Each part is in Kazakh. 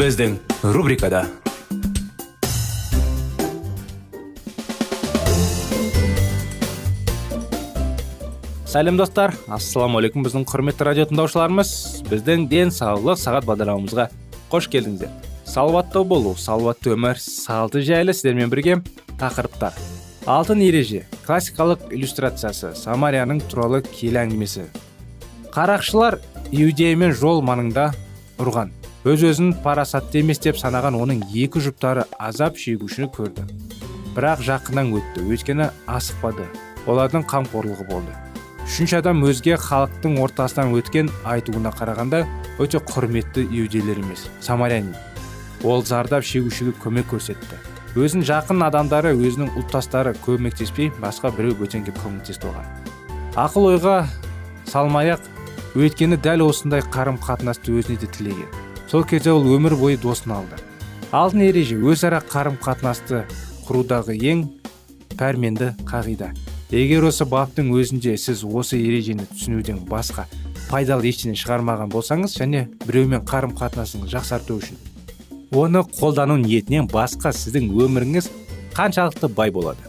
Біздің рубрикада сәлем достар ассалаумағалейкум біздің құрметті радио тыңдаушыларымыз біздің денсаулық сағат бағдарламамызға қош келдіңіздер салауатты болу салауатты өмір салты жайлы сіздермен бірге тақырыптар алтын ереже классикалық иллюстрациясы самарияның туралы киелі әңгімесі қарақшылар иудеямен жол маңында ұрған өз өзін парасатты емес деп санаған оның екі жұптары азап шегушіні көрді. Бірақ жақыннан өтті өйткені асықпады. Олардың қамқорлығы болды. Үшінші адам өзге халықтың ортасынан өткен айтуына қарағанда өте құрметті иудейлер емес самарянин. Ол зардап шегушіге көмек көрсетті. Өзін жақын адамдары өзінің ұлттастары көмектеспей басқа біреу бөтенге көмектесті оған ақыл ойға салмай ақ өйткені дәл осындай қарым қатынасты өзіне де тілеген. Сол кезде ол өмір бойы досын алды. Алтын ереже өзара қарым қатынасты құрудағы ең пәрменді қағида. Егер осы баптың өзінде сіз осы ережені түсінуден басқа пайдалы ештеңе шығармаған болсаңыз және біреумен қарым қатынасыңызды жақсарту үшін оны қолдану ниетінен басқа сіздің өміріңіз қаншалықты бай болады.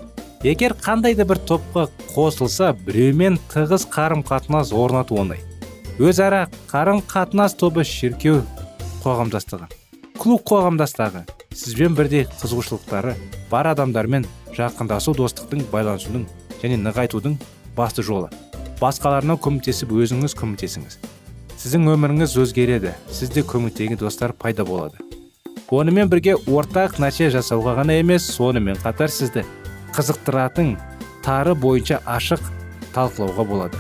Егер қандай да бір топқа қосылса біреумен тығыз қарым қатынас орнату оңай. Өзара қарым қатынас тобы шіркеу қоғамдастығы. Клуб қоғамдастығы сізбен бірдей қызығушылықтары бар адамдармен жақындасу достықтың байланысудың және нығайтудың басты жолы. Басқаларына көмектесіп өзіңіз көмектесіңіз. Сіздің өміріңіз өзгереді сізде көмектеген достар пайда болады. Онымен бірге ортақ нәтиже жасауға ғана емес сонымен қатар сізді қызықтыратын тары бойынша ашық талқылауға болады.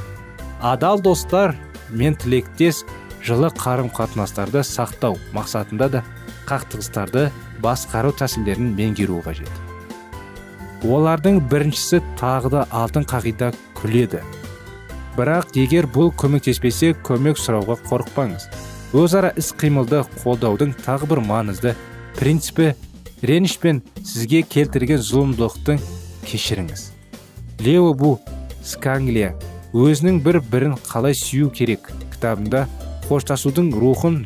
Адал достар мен тілектес жылы қарым қатынастарды сақтау мақсатында да қақтығыстарды басқару тәсілдерін меңгеру қажет. Олардың біріншісі тағы да алтын қағида күледі. Бірақ егер бұл көмектеспесе көмек сұрауға қорықпаңыз. Өзара іс қимылды қолдаудың тағы бір маңызды принципі реніш пен сізге келтірген зұлымдықтың кешіріңіз. Лео бу сканглия өзінің бір бірін қалай сүю керек кітабында қоштасудың рухын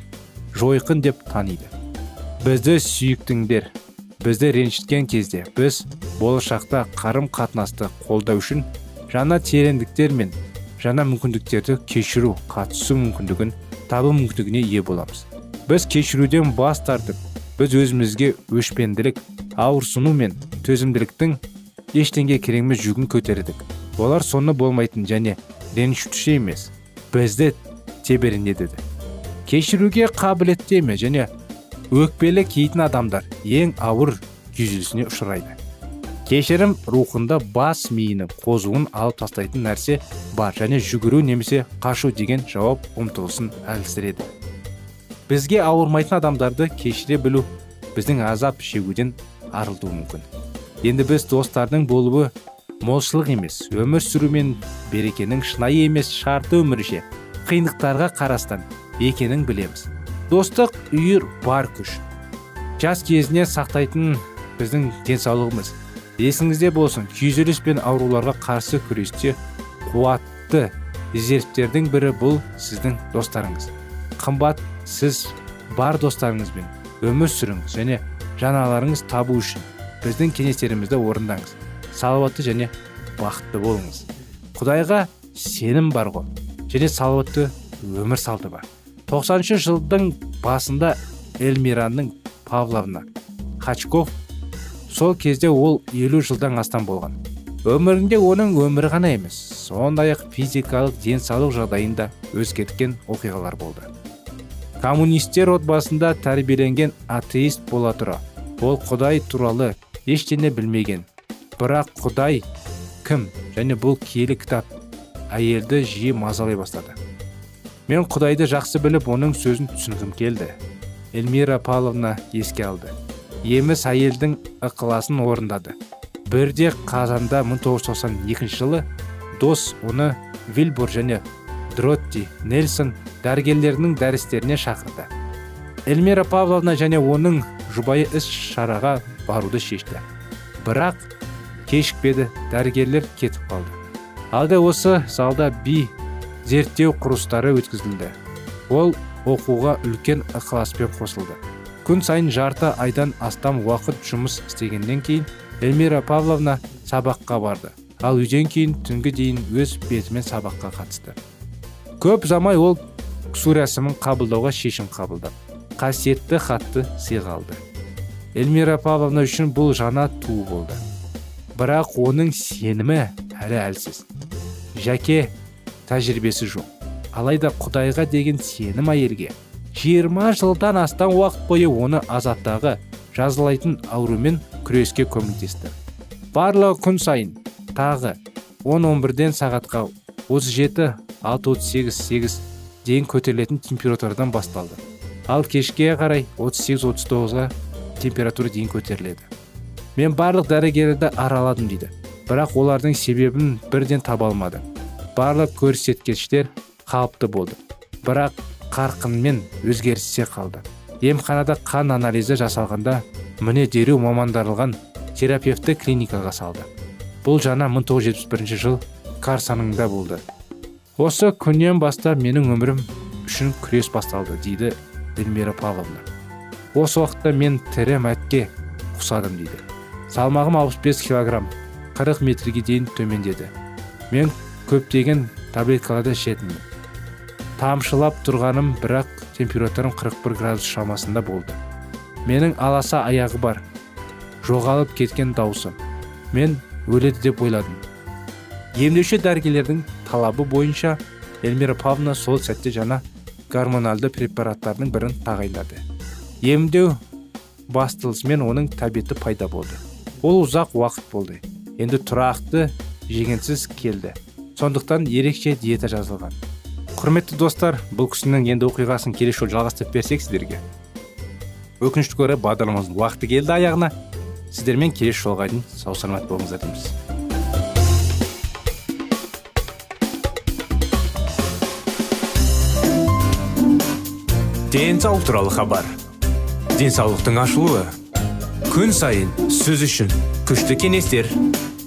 жойқын деп таниды. Бізді сүйіктіңдер. Бізді ренжіткен кезде біз болашақта қарым қатынасты қолдау үшін жаңа тереңдіктер мен жаңа мүмкіндіктерді кешіру қатысу мүмкіндігін табу мүмкіндігіне ие боламыз. Біз кешіруден бас тартып біз өзімізге өшпенділік ауырсыну мен төзімділіктің ештеңе керемес жүгін көтердік. Олар соны болмайтын және ренжітуші емес. Бізді тебіренеді кешіруге қабілетті емес және өкпелі кейтін адамдар ең ауыр күйзелісіне ұшырайды. Кешірім рухында бас миының қозуын алып тастайтын нәрсе бар. Және жүгіру немесе қашу деген жауап ұмтылысын әлсіреді. Бізге ауырмайтын адамдарды кешіре білу біздің азап шегуден арылтуы мүмкін. Енді біз достардың болуы молшылық емес өмір сүру мен берекенің шынайы емес шарты өмірше. Қиындықтарға қарастан екенін білеміз. Достық үйір бар күш. Жас кезіне сақтайтын біздің денсаулығымыз. Есіңізде болсын күйзеліс пен ауруларға қарсы күресте қуатты резервтердің бірі бұл сіздің достарыңыз. Қымбат сіз бар достарыңызбен өмір сүріңіз және жаналарыңыз табу үшін біздің кеңестерімізді орындаңыз. Салауатты және бақытты болыңыз. Құдайға сенім бар ғой. Және салауатты өмір салты бар. тоқсаныншы жылдың басында эльмираның павловна хачков сол кезде ол елу жылдан астам болған. Өмірінде оның өмірі ғана емес сондай ақ физикалық денсаулық жағдайында өзгерткен оқиғалар болды. Коммунистер отбасында тәрбиеленген атеист бола тұра. Ол құдай туралы ештеңе білмеген. Бірақ құдай кім және бұл киелі кітап әйелді жиі мазалай бастады. Мен құдайды жақсы біліп оның сөзін түсінгім келді эльмира павловна еске алды. Еміс әйелдің ықыласын орындады. Бірде қазанда 1992 жылы дос оны вильбур және дротти нельсон дәрігерлерінің дәрістеріне шақырды. Эльмира павловна және оның жұбайы іс шараға баруды шешті. Бірақ кешікпеді дәрігерлер кетіп қалды. Алда осы залда би зерттеу құрыстары өткізілді. Ол оқуға үлкен ықыласпен қосылды. Күн сайын жарты айдан астам уақыт жұмыс істегеннен кейін эльмира павловна сабаққа барды. Ал үйден кейін түнгі дейін өз бетімен сабаққа қатысты. Көп замай ол су рәсімін қабылдауға шешім қабылдап қасиетті хатты сыйға алды. Эльмира павловна үшін бұл жаңа туу болды. Бірақ оның сенімі әлі әлсіз. Жәке тәжірибесі жоқ. Алайда құдайға деген сенім әйелге. Жиырма жылдан астам уақыт бойы оны азаптағы жазалайтын аурумен күреске көмектесті. Барлығы күн сайын тағы 10-11-ден сағатқа 37-6-38 дейін көтерілетін температурадан басталды. Ал кешке қарай 38-39-ға температура дейін көтеріледі. Мен барлық дәрігерді араладым дейді. Бірақ олардың себебін бірден таба алмады. Барлық көрсеткіштер қалыпты болды. Бірақ қарқынмен өзгерісте қалды. Емханада қан анализі жасалғанда міне дереу мамандарылған терапевті клиникаға салды. Бұл жаңа 1971 жыл қарсаңында болды. Осы күннен бастап менің өмірім үшін күрес басталды дейді эльмира павловна. Осы уақытта мен тірі мәтке құсадым дейді. Салмағым 65 килограмм. 40 метрге дейін төмендеді. Мен көптеген таблеткаларды ішетінмін. Тамшылап тұрғаным бірақ температурам 41 градус шамасында болды. Менің аласа аяғы бар жоғалып кеткен даусым мен өледі деп ойладым. Емдеуші дәрігерлердің талабы бойынша эльмира павловна сол сәтте жаңа гормоналды препараттардың бірін тағайындады. Емдеу бастылысымен оның тәбеті пайда болды. Ол ұзақ уақыт болды. Енді тұрақты жегенсіз келді сондықтан ерекше диета жазылған құрметті достар бұл кісінің енді оқиғасын келесі жолы жалғастырып берсек сіздерге өкінішке орай бағдарламамыздың уақыты келді аяғына сіздермен келесі жолға дейін сау саламат болыңыздар дейміз денсаулық туралы хабар денсаулықтың ашылуы күн сайын сөз үшін күшті кеңестер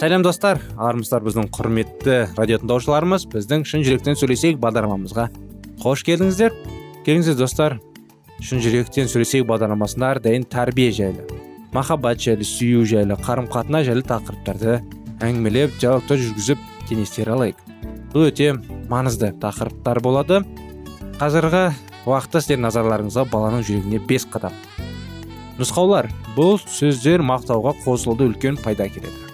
Сәлем достар. Армысыздар біздің құрметті радио тыңдаушыларымыз. Біздің шын жүректен сөйлесейік бағдарламамызға. Қош келдіңіздер. Келіңіздер достар. Шын жүректен сөйлесейік бағдарламасында әрдайым тәрбие жайлы махаббат жайлы сүю жайлы қарым қатынас жайлы тақырыптарды әңгімелеп диалогтар жүргізіп кеңестер алайық. Бұл өте маңызды тақырыптар болады. Қазіргі уақытта сіздердің назарларыңызға баланың жүрегіне бес қадам. Нұсқаулар. Бұл сөздер мақтауға қосылуды үлкен пайда әкеледі.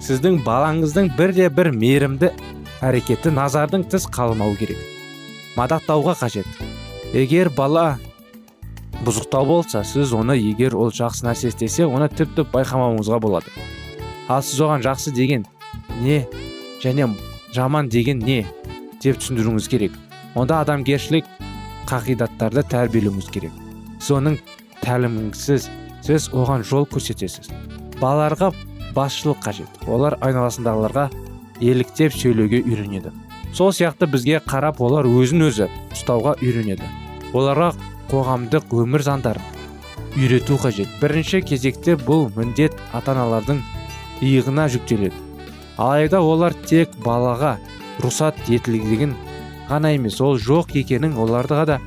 Сіздің балаңыздың бірде бір мейірімді әрекеті назардың тыс қалмауы керек. Мадақтауға қажет. Егер бала бұзықтау болса сіз оны егер ол жақсы нәрсе істесе оны тіпті байқамауыңызға болады. Ал сіз оған жақсы деген не және жаман деген не деп түсіндіруіңіз керек. Онда адамгершілік қағидаттарды тәрбиелеуіңіз керек. Сіз оның тәліміңсіз сіз оған жол көрсетесіз. Балаларға басшылық қажет. Олар айналасындағыларға еліктеп сөйлеуге үйренеді. Сол сияқты бізге қарап олар өзін өзі ұстауға үйренеді. Оларға қоғамдық өмір заңдарын үйрету қажет. Бірінші кезекте бұл міндет ата аналардың иығына жүктеледі. Алайда олар тек балаға рұқсат етілгенін ғана емес ол жоқ екенін оларға да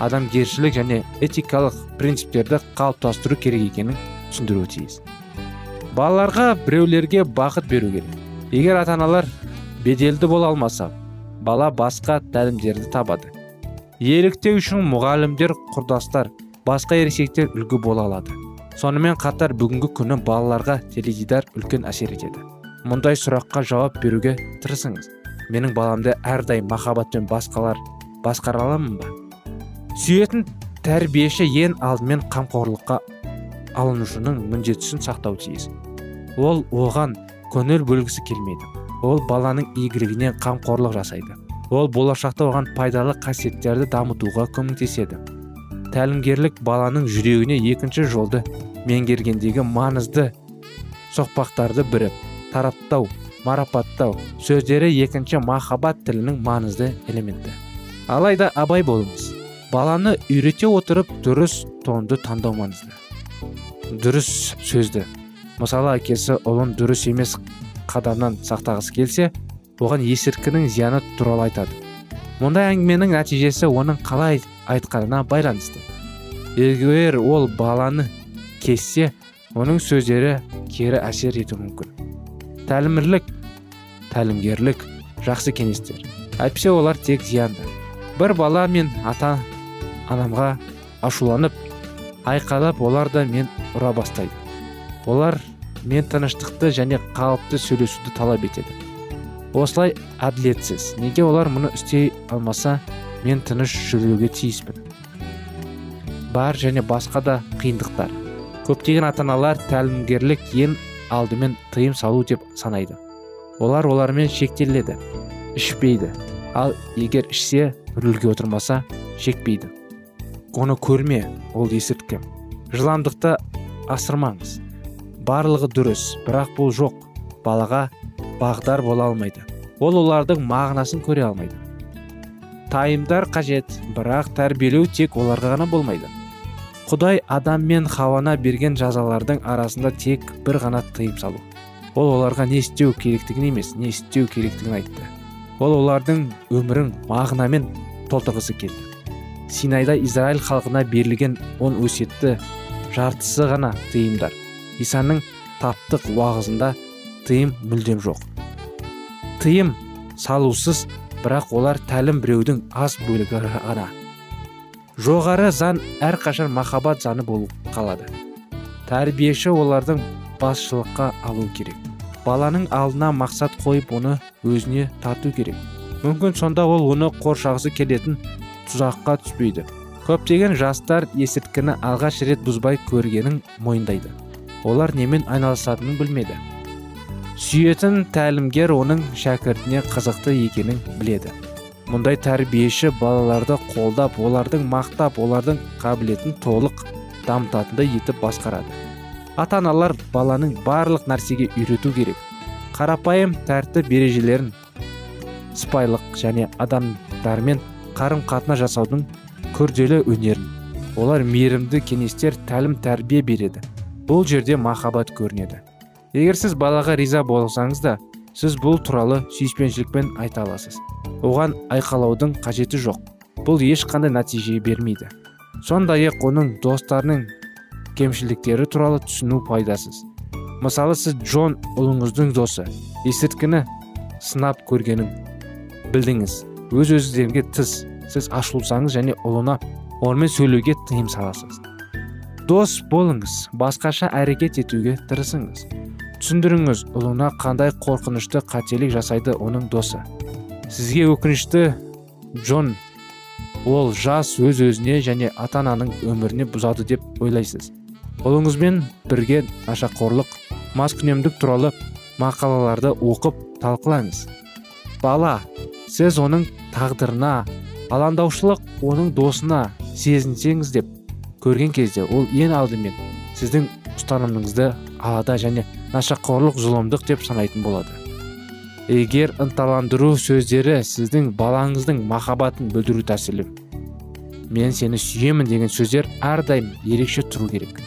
адамгершілік және этикалық принциптерді қалыптастыру керек екенін түсіндіруі тиіс. Балаларға біреулерге бақыт беру керек. Егер ата аналар беделді бола алмаса бала басқа тәлімдерді табады. Еліктеу үшін мұғалімдер құрдастар басқа ересектер үлгі бола алады. Сонымен қатар бүгінгі күні балаларға теледидар үлкен әсер етеді. Мұндай сұраққа жауап беруге тырысыңыз. Менің баламды әрдайым махаббатпен басқалар басқара аламын ба? Сүйетін тәрбиеші ең алдымен қамқорлыққа алынушының міндетісін сақтау тиіс. Ол оған көңіл бөлгісі келмейді. Ол баланың игілігіне қамқорлық жасайды. Ол болашақта оған пайдалы қасиеттерді дамытуға көмектеседі. Тәлімгерлік баланың жүрегіне екінші жолды меңгергендегі маңызды соқпақтарды бірі тараптау марапаттау сөздері екінші махаббат тілінің маңызды элементі. Алайда абай болыңыз. Баланы үйрете отырып дұрыс тонды таңдау маңызды. Дұрыс сөзді. Мысалы әкесі ұлын дұрыс емес қадамнан сақтағысы келсе оған есірткінің зияны туралы айтады. Мұндай әңгіменің нәтижесі оның қалай айтқанына байланысты. Егер ол баланы кессе оның сөздері кері әсер етуі мүмкін. Тәлімірлік тәлімгерлік жақсы кеңестер. Әйтпесе олар тек зиянды. Бір бала мен ата анамға ашуланып айқайлап олар да мен ұра бастайды. Олар мен тыныштықты және қалыпты сөйлесуді талап етеді. Осылай әділетсіз. Неге олар мұны істей алмаса мен тыныш жүруге тиіспін. Бар және басқа да қиындықтар. Көптеген ата аналар тәлімгерлік ең алдымен тыйым салу деп санайды. Олар олармен шектеледі ішпейді. Ал егер ішсе рөлге отырмаса шекпейді. Оны көрме ол есірткі жыландықты асырмаңыз. Барлығы дұрыс бірақ бұл жоқ. Балаға бағдар бола алмайды. Ол олардың мағынасын көре алмайды. Тайымдар қажет бірақ тәрбиелеу тек оларға ғана болмайды. Құдай адам мен хауана берген жазалардың арасында тек бір ғана тыйым салу. Ол оларға не істеу керектігін емес не істеу керектігін айтты. Ол олардың өмірін мағынамен толтырғысы келді. Синайда израиль халқына берілген он өсетті жартысы ғана тыйымдар. Исаның таптық уағызында тыйым мүлдем жоқ. Тыйым салусыз бірақ олар тәлім біреудің аз бөлігі ғана. Жоғары заң әрқашан махаббат заңы болып қалады. Тәрбиеші олардың басшылыққа алу керек. Баланың алдына мақсат қойып оны өзіне тарту керек. Мүмкін сонда ол оны қоршағысы келетін тұзаққа түспейді. Көптеген жастар есірткіні алғаш рет бұзбай көргенін мойындайды. Олар немен айналысатынын білмеді. Сүйетін тәлімгер оның шәкіртіне қызықты екенін біледі. Мұндай тәрбиеші балаларды қолдап олардың мақтап олардың қабілетін толық дамытатындай етіп басқарады. Ата аналар баланың барлық нәрсеге үйрету керек. Қарапайым тәртіп ережелерін сыпайылық және адамдармен қарым қатынас жасаудың күрделі өнерін олар мейірімді кеңестер тәлім тәрбие береді. Бұл жерде махаббат көрінеді. Егер сіз балаға риза болсаңыз да сіз бұл туралы сүйіспеншілікпен айта аласыз. Оған айқалаудың қажеті жоқ. Бұл ешқандай нәтиже бермейді. Сондай ақ оның достарының кемшіліктері туралы түсіну пайдасыз. Мысалы сіз джон ұлыңыздың досы есірткіні сынап көргенін білдіңіз. Өз өзіңізге тыс сіз ашылсаңыз және ұлына онымен сөйлеуге тыйым саласыз. Дос болыңыз басқаша әрекет етуге тырысыңыз. Түсіндіріңіз ұлына қандай қорқынышты қателік жасайды оның досы. Сізге өкінішті джон ол жас өз өзіне және ата ананың өміріне бұзады деп ойлайсыз. Ұлыңызбен бірге нашақорлық маскүнемдік туралы мақалаларды оқып талқылаңыз. Бала сіз оның тағдырына алаңдаушылық оның досына сезінсеңіз деп көрген кезде ол ең алдымен сіздің ұстанымыңызды алада және нашақорлық зұлымдық деп санайтын болады. Егер ынталандыру сөздері сіздің балаңыздың махаббатын білдіру тәсілі мен сені сүйемін деген сөздер әрдайым ерекше тұру керек.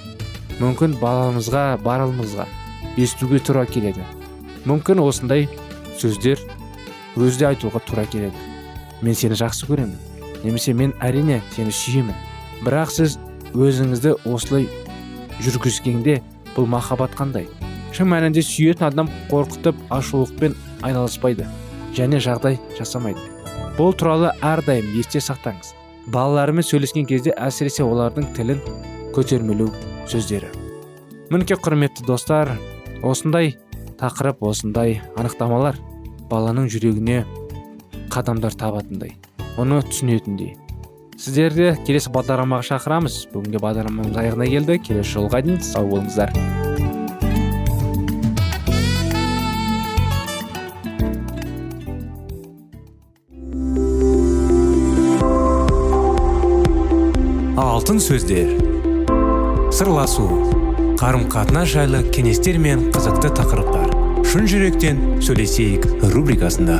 Мүмкін баламызға барымызға естуге тура келеді. Мүмкін осындай сөздер өзі айтуға тура келеді. Мен сені жақсы көремін. Немесе мен әрине сені сүйемін. Бірақ сіз өзіңізді осылай жүргізгенде бұл махаббат қандай? Шын мәнінде сүйетін адам қорқытып ашулықпен айналыспайды және жағдай жасамайды. Бұл туралы әрдайым есте сақтаңыз. Балаларымен сөйлескен кезде әсіресе олардың тілін көтермелеу сөздері. Мінекей құрметті достар осындай тақырып осындай анықтамалар баланың жүрегіне қадамдар табатындай. Оны түсінетіндей. Сіздерді келесі бағдарламаға шақырамыз. Бүгінгі бағдарламамыз аяғына келді. Келесі жолға дейін сау болыңыздар. Алтын сөздер. Сырласу. Қарым қатынас жайлы кеңестер мен қызықты тақырыптар. Шын жүректен сөйлесейік рубрикасында.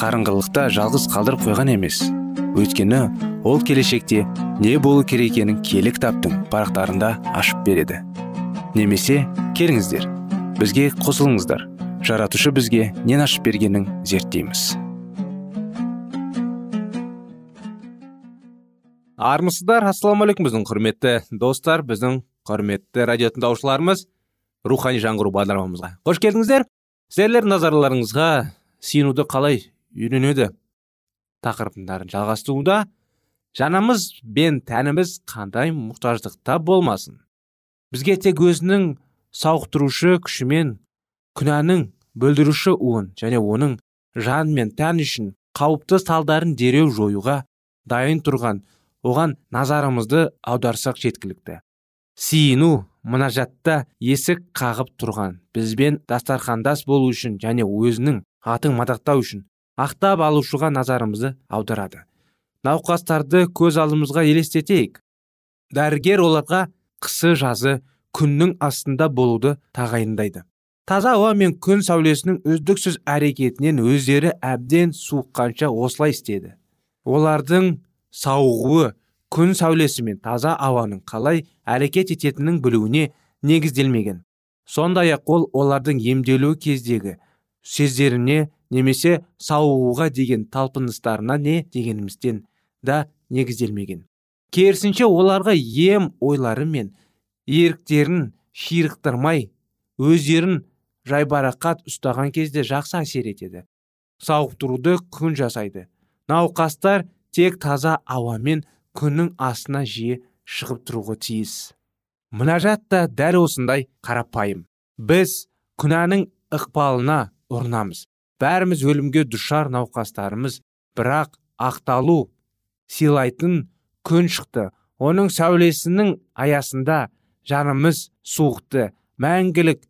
қарыңғылықта жалғыз қалдырып қойған емес. Өйткені ол келешекте не болу керек екенін киелі кітаптың парақтарында ашып береді. Немесе келіңіздер бізге қосылыңыздар. Жаратушы бізге нен ашып бергенін зерттейміз. Армысыздар ассалаумағалейкум біздің құрметті достар біздің құрметті радио тыңдаушыларымыз рухани жаңғыру бағдарламамызға. Қош келдіңіздер. Сіздер назарларыңызға сенуді қалай үйренеді. Тақырыбын жалғастыруда. Жанымыз бен тәніміз қандай мұқтаждықта болмасын? Бізге тек өзінің сауықтырушы күшімен күнәнің бүлдіруші уын және оның жан мен тән үшін қауіпті салдарын дереу жоюға дайын тұрған оған назарымызды аударсақ жеткілікті. Сиыну мұнажатта есік қағып тұрған бізбен дастархандас болу үшін және өзінің атын мадақтау үшін ақтап алушыға назарымызды аударады. Науқастарды көз алдымызға елестетейік. Дәрігер оларға қысы жазы күннің астында болуды тағайындайды. Таза ауа мен күн сәулесінің үздіксіз әрекетінен өздері әбден суыққанша осылай істеді. Олардың сауығуы күн сәулесі мен таза ауаның қалай әрекет ететінін білуіне негізделмеген. Сондай ақ ол олардың емделуі кездегі сездеріне немесе сауығуға деген талпыныстарына не дегенімізден да негізделмеген. Керісінше оларға ем ойлары мен еріктерін ширықтырмай өздерін жайбарақат ұстаған кезде жақсы әсер етеді. Сауықтыруды күн жасайды. Науқастар тек таза ауамен күннің астына жиі шығып тұруға тиіс. Мұнажат та дәл осындай қарапайым. Біз күнәнің ықпалына ұрынамыз. Бәріміз өлімге душар науқастарымыз. Бірақ ақталу сыйлайтын күн шықты. Оның сәулесінің аясында жанымыз суықты. Мәңгілік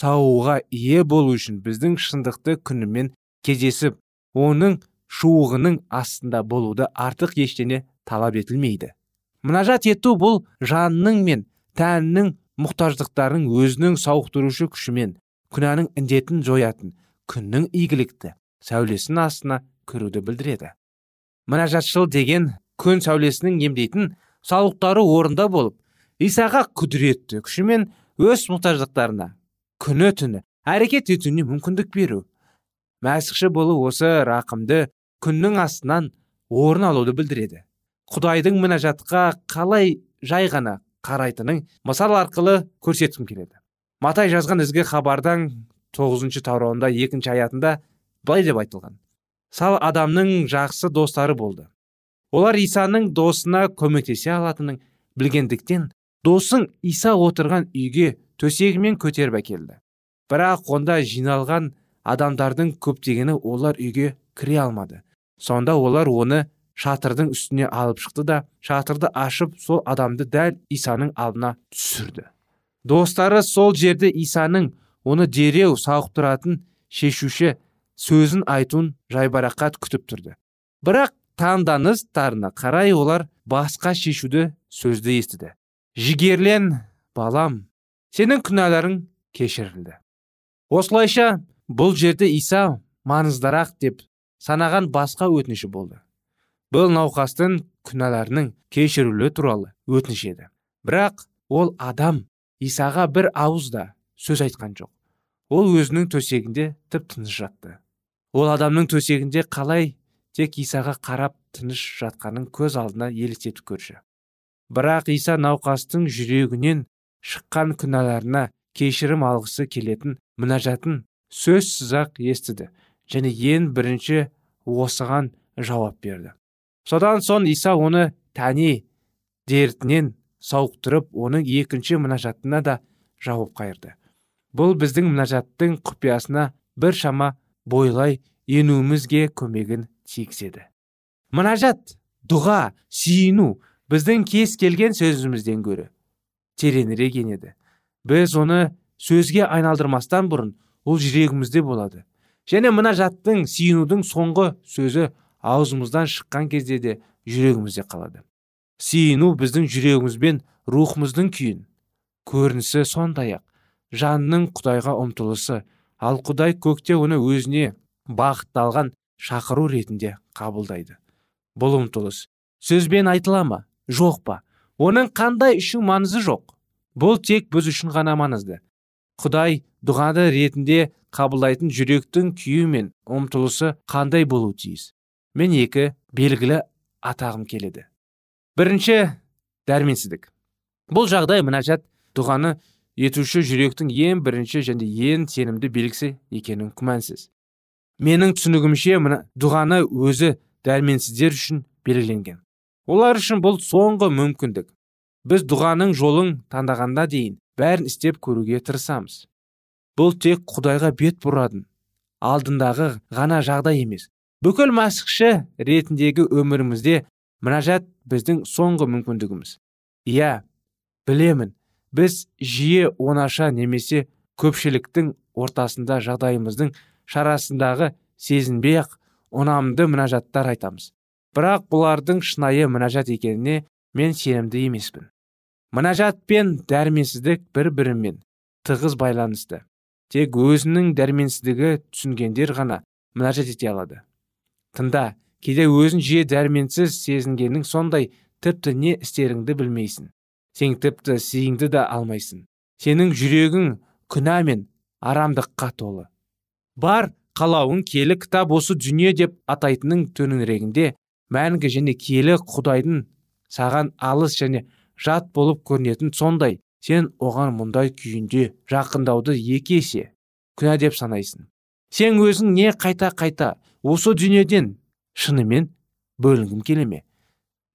сауығуға ие болу үшін біздің шындықты күнімен кездесіп оның шуығының астында болуды артық ештеңе талап етілмейді. Мұнажат ету бұл жанның мен тәннің мұқтаждықтарын өзінің сауықтырушы күшімен күнәнің індетін жоятын күннің игілікті сәулесінің астына кіруді білдіреді. Мұнажатшыл деген күн сәулесінің емдейтін сауықтары орында болып исаға күдіретті күшімен өз мұқтаждықтарына күні түні әрекет етуіне мүмкіндік беру. Мәсіхші болу осы рақымды күннің астынан орын алуды білдіреді. Құдайдың мінәжатқа қалай жай ғана қарайтынын мысал арқылы көрсеткім келеді. Матай жазған ізгі хабардан тоғызыншы таурауында екінші аятында былай деп айтылған. Сал адамның жақсы достары болды. Олар исаның досына көмектесе алатынын білгендіктен досың иса отырған үйге төсегімен көтеріп әкелді. Бірақ онда жиналған адамдардың көптегені олар үйге кіре алмады. Сонда олар оны шатырдың үстіне алып шықты да шатырды ашып сол адамды дәл исаның алдына түсірді. Достары сол жерде исаның оны дереу сауықтыратын шешуші сөзін айтуын жайбарақат күтіп тұрды. Бірақ таңданыстарына қарай олар басқа шешуді сөзді естіді. Жігерлен балам сенің күнәларың кешірілді. Осылайша бұл жерде иса маңыздарақ деп санаған басқа өтініші болды. Бұл науқастың күнәларының кешірілуі туралы өтініш еді. Бірақ ол адам исаға бір ауыз да сөз айтқан жоқ. Ол өзінің төсегінде тып тыныш жатты. Ол адамның төсегінде қалай тек исаға қарап тыныш жатқанын көз алдына елестетіп көрші. Бірақ иса науқастың жүрегінен шыққан күнәларына кешірім алғысы келетін мінәжатын сөзсіз ақ естіді және ең бірінші осыған жауап берді. Содан соң иса оны тәни дертінен сауықтырып оның екінші мінәжатына да жауап қайырды. Бұл біздің мінәжаттың құпиясына бір шама бойлай енуімізге көмегін тигізеді. Мінәжат дұға сүйіну біздің кез келген сөзімізден гөрі тереңірек енеді. Біз оны сөзге айналдырмастан бұрын ол жүрегімізде болады. Және мына жаттың сүйінудің соңғы сөзі аузымыздан шыққан кезде де жүрегімізде қалады. Сүйіну біздің жүрегіміз бен рухымыздың күйін. Көрінісі сондай ақ жанның құдайға ұмтылысы ал құдай көкте оны өзіне бағытталған шақыру ретінде қабылдайды. Бұл ұмтылыс сөзбен айтыла ма? Жоқ па? Оның қандай үшін маңызы жоқ? Бұл тек біз үшін ғана маңызды. Құдай дұғаны ретінде қабылдайтын жүректің күйі мен ұмтылысы қандай болу тиіс? Мен екі белгілі атағым келеді. Бірінші дәрменсіздік. Бұл жағдай мінәжат дұғаны етуші жүректің ең бірінші және ең сенімді белгісі екенін күмәнсіз. Менің түсінігімше мына дұғаны өзі дәрменсіздер үшін белгіленген. Олар үшін бұл соңғы мүмкіндік. Біз дұғаның жолын таңдағанда дейін бәрін істеп көруге тырысамыз. Бұл тек құдайға бет бұрадың алдындағы ғана жағдай емес. Бүкіл масықшы ретіндегі өмірімізде мінәжат біздің соңғы мүмкіндігіміз. Иә білемін біз жиі онаша немесе көпшіліктің ортасында жағдайымыздың шарасындағы сезінбей ақ ұнамды мінәжаттар айтамыз. Бірақ бұлардың шынайы мінәжат екеніне мен сенімді емеспін. Мінәжат пен дәрменсіздік бір бірімен тығыз байланысты. Тек өзінің дәрменсіздігі түсінгендер ғана мінәжат ете алады. Тыңда кейде өзін жиі дәрменсіз сезінгенің сондай тіпті не істеріңді білмейсің. Сен тіпті сиыңды да алмайсың. Сенің жүрегің күнә мен арамдыққа толы. Бар қалауың келі кітап осы дүние деп атайтынның төңірегінде мәңгі және киелі құдайдың саған алыс және жат болып көрінетін сондай. Сен оған мұндай күйінде жақындауды екі есе күнә деп санайсың. Сен өзің не қайта қайта осы дүниеден шынымен бөлінгім келе ме?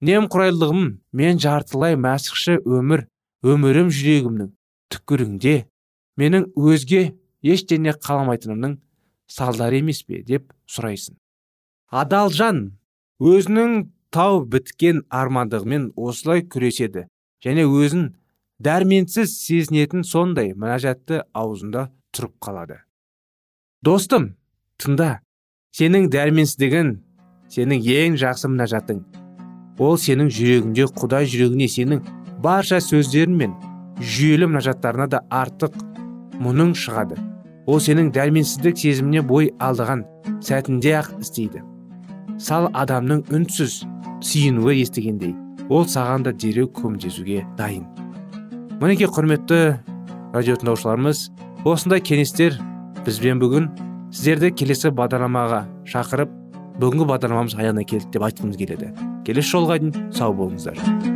Немқұрайлығым мен жартылай мәсіхші өмір өмірім жүрегімнің түкіріңде менің өзге ештеңе қаламайтынымның салдары емес пе деп сұрайсың адал жан өзінің тау біткен армандығымен осылай күреседі және өзін дәрменсіз сезінетін сондай мінәжатты аузында тұрып қалады достым тыңда сенің дәрменсіздігін сенің ең жақсы мінәжатың ол сенің жүрегіңде құдай жүрегіне сенің барша сөздерің мен жүйелі мінәжаттарына да артық мұның шығады. Ол сенің дәрменсіздік сезіміне бой алдыған сәтінде ақ істейді. Сал адамның үнсіз сүйінуі естігендей ол саған да дереу көмектесуге дайын. Мінекей құрметті радио тыңдаушыларымыз осындай кеңестер бізбен бүгін сіздерді келесі бағдарламаға шақырып бүгінгі бағдарламамыз аяғына келді деп айтқымыз келеді. Келесі жолға дейін сау болыңыздар.